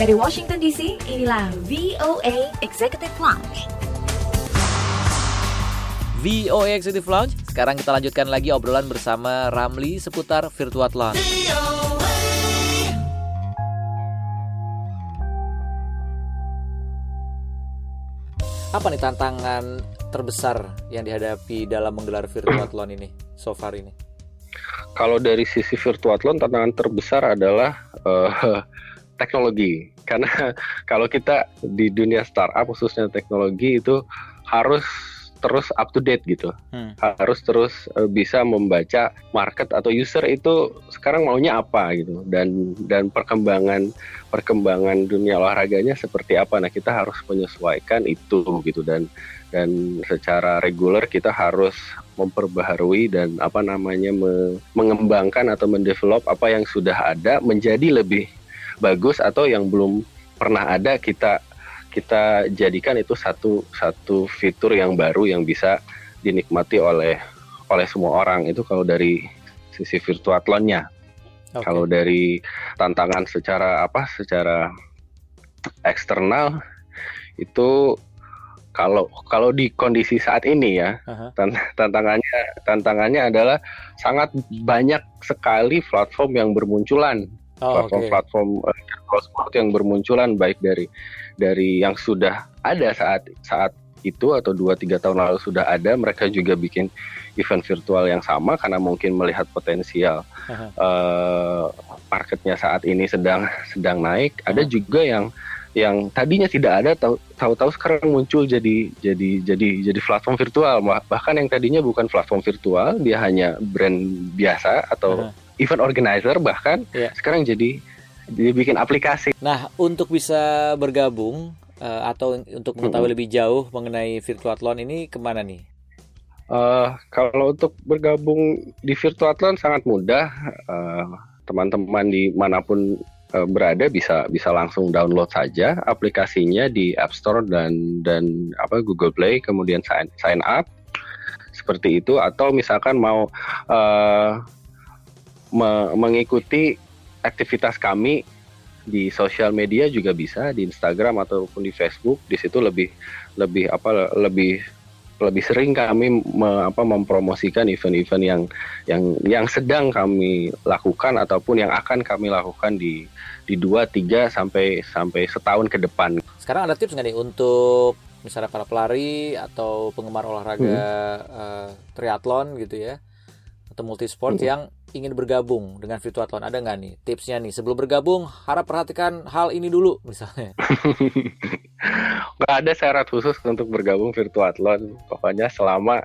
Dari Washington DC, inilah VOA Executive Lounge. VOA Executive Lounge. Sekarang kita lanjutkan lagi obrolan bersama Ramli seputar Virtuathlon. Apa nih tantangan terbesar yang dihadapi dalam menggelar Virtuathlon ini so far ini? Kalau dari sisi Virtuathlon tantangan terbesar adalah uh, teknologi. Karena kalau kita di dunia startup khususnya teknologi itu harus terus up to date gitu. Hmm. Harus terus uh, bisa membaca market atau user itu sekarang maunya apa gitu dan dan perkembangan perkembangan dunia olahraganya seperti apa. Nah, kita harus menyesuaikan itu gitu dan dan secara reguler kita harus memperbaharui dan apa namanya me, mengembangkan atau mendevelop apa yang sudah ada menjadi lebih bagus atau yang belum pernah ada kita kita jadikan itu satu satu fitur yang baru yang bisa dinikmati oleh oleh semua orang itu kalau dari sisi virtuathlonnya. Okay. Kalau dari tantangan secara apa secara eksternal itu kalau kalau di kondisi saat ini ya uh-huh. tantangannya tantangannya adalah sangat banyak sekali platform yang bermunculan platform-platform oh, okay. uh, sport yang bermunculan baik dari dari yang sudah ada saat saat itu atau dua tiga tahun lalu sudah ada mereka juga bikin event virtual yang sama karena mungkin melihat potensial uh, marketnya saat ini sedang sedang naik. Ada juga yang yang tadinya tidak ada tahu-tahu sekarang muncul jadi jadi jadi jadi platform virtual. Bahkan yang tadinya bukan platform virtual dia hanya brand biasa atau event organizer bahkan yeah. sekarang jadi jadi bikin aplikasi. Nah, untuk bisa bergabung uh, atau untuk mengetahui hmm. lebih jauh mengenai Virtuathlon ini ke mana nih? Uh, kalau untuk bergabung di Virtuathlon sangat mudah. Uh, teman-teman di mana pun uh, berada bisa bisa langsung download saja aplikasinya di App Store dan dan apa Google Play, kemudian sign sign up seperti itu. Atau misalkan mau uh, me mengikuti aktivitas kami di sosial media juga bisa di Instagram ataupun di Facebook di situ lebih lebih apa lebih lebih sering kami me, apa, mempromosikan event-event yang yang yang sedang kami lakukan ataupun yang akan kami lakukan di di dua tiga sampai sampai setahun ke depan. Sekarang ada tips nggak nih untuk misalnya para pelari atau penggemar olahraga hmm. uh, triathlon gitu ya atau multisport hmm. yang ingin bergabung dengan Virtuathlon ada nggak nih tipsnya nih? Sebelum bergabung harap perhatikan hal ini dulu misalnya. Nggak ada syarat khusus untuk bergabung Virtuathlon pokoknya selama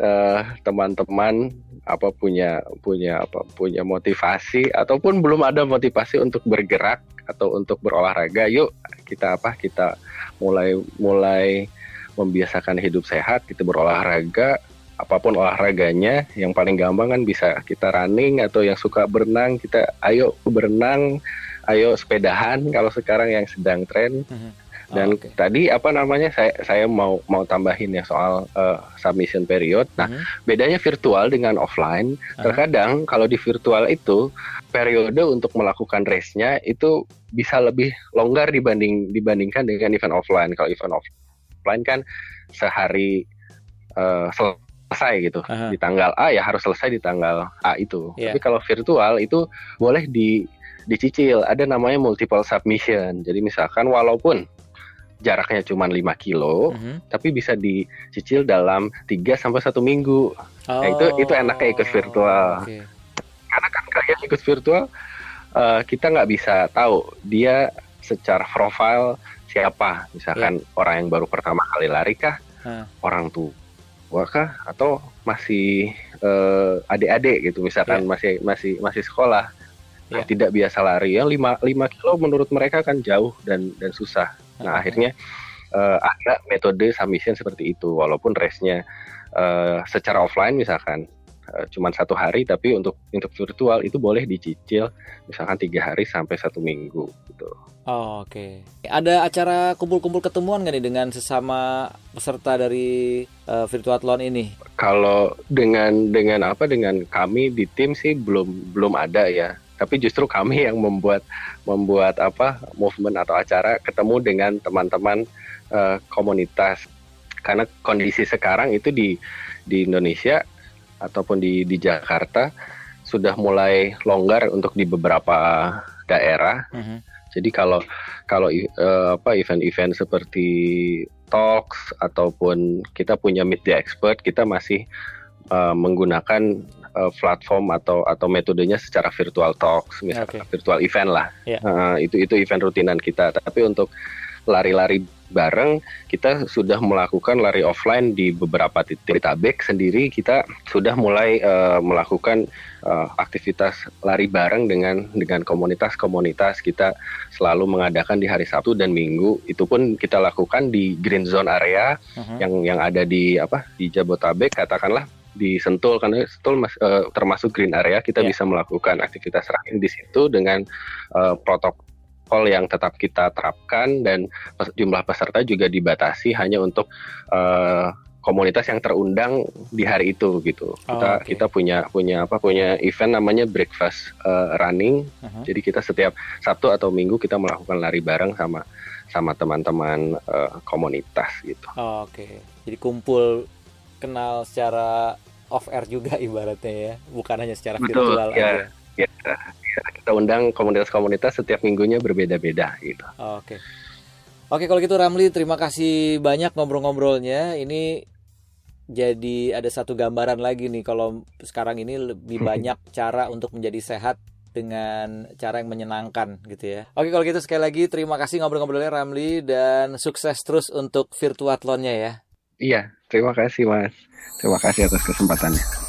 uh, teman-teman apa punya punya apa punya motivasi ataupun belum ada motivasi untuk bergerak atau untuk berolahraga yuk kita apa kita mulai mulai membiasakan hidup sehat kita berolahraga apa pun olahraganya yang paling gampang kan bisa kita running atau yang suka berenang kita ayo berenang ayo sepedahan kalau sekarang yang sedang tren mm-hmm. dan oh, okay. tadi apa namanya saya saya mau mau tambahin ya soal uh, submission period nah mm-hmm. bedanya virtual dengan offline uh-huh. terkadang kalau di virtual itu periode untuk melakukan race-nya itu bisa lebih longgar dibanding dibandingkan dengan event offline kalau event offline kan sehari uh, selesai gitu uh-huh. di tanggal A ya harus selesai di tanggal A itu. Yeah. Tapi kalau virtual itu boleh di dicicil. Ada namanya multiple submission. Jadi misalkan walaupun jaraknya cuma 5 kilo, uh-huh. tapi bisa dicicil dalam 3 sampai satu minggu. Oh, nah, itu itu enaknya ikut virtual. Okay. Karena kan kalian ikut virtual uh, kita nggak bisa tahu dia secara profile siapa. Misalkan yeah. orang yang baru pertama kali lari kah, huh. orang tua kah atau masih uh, adik-adik gitu misalkan yeah. masih masih masih sekolah yeah. nah, tidak biasa lari yang lima lima kilo menurut mereka kan jauh dan dan susah nah okay. akhirnya uh, ada metode submission seperti itu walaupun race-nya uh, secara offline misalkan uh, cuma satu hari tapi untuk untuk virtual itu boleh dicicil misalkan tiga hari sampai satu minggu gitu Oh, Oke, okay. ada acara kumpul-kumpul ketemuan nggak nih dengan sesama peserta dari uh, Virtuathlon ini? Kalau dengan dengan apa dengan kami di tim sih belum belum ada ya. tapi justru kami yang membuat membuat apa movement atau acara ketemu dengan teman-teman uh, komunitas karena kondisi sekarang itu di di Indonesia ataupun di di Jakarta sudah mulai longgar untuk di beberapa daerah. Mm -hmm. Jadi kalau kalau uh, apa event-event seperti talks ataupun kita punya meet the expert, kita masih uh, menggunakan uh, platform atau atau metodenya secara virtual talks, misalnya okay. virtual event lah. Yeah. Ya. Uh, itu itu event rutinan kita. Tapi untuk lari-lari bareng kita sudah melakukan lari offline di beberapa titik. Tabek sendiri kita sudah mulai uh, melakukan uh, aktivitas lari bareng dengan dengan komunitas-komunitas. Kita selalu mengadakan di hari Sabtu dan Minggu. Itu pun kita lakukan di green zone area uh-huh. yang yang ada di apa di Jabotabek. Katakanlah di Sentul karena Sentul mas, uh, termasuk green area. Kita yeah. bisa melakukan aktivitas running di situ dengan uh, protokol protokol yang tetap kita terapkan dan jumlah peserta juga dibatasi hanya untuk uh, komunitas yang terundang di hari itu gitu. Oh, kita okay. kita punya punya apa punya event namanya breakfast uh, running. Uh-huh. Jadi kita setiap Sabtu atau Minggu kita melakukan lari bareng sama sama teman-teman uh, komunitas gitu. Oh, Oke. Okay. Jadi kumpul kenal secara off air juga ibaratnya ya, bukan hanya secara Betul, virtual ya. aja. Ya, kita undang komunitas-komunitas setiap minggunya berbeda-beda gitu. Oke. Oke kalau gitu Ramli terima kasih banyak ngobrol-ngobrolnya. Ini jadi ada satu gambaran lagi nih kalau sekarang ini lebih banyak cara untuk menjadi sehat dengan cara yang menyenangkan gitu ya. Oke kalau gitu sekali lagi terima kasih ngobrol-ngobrolnya Ramli dan sukses terus untuk virtuatlonnya ya. Iya, terima kasih Mas. Terima kasih atas kesempatannya.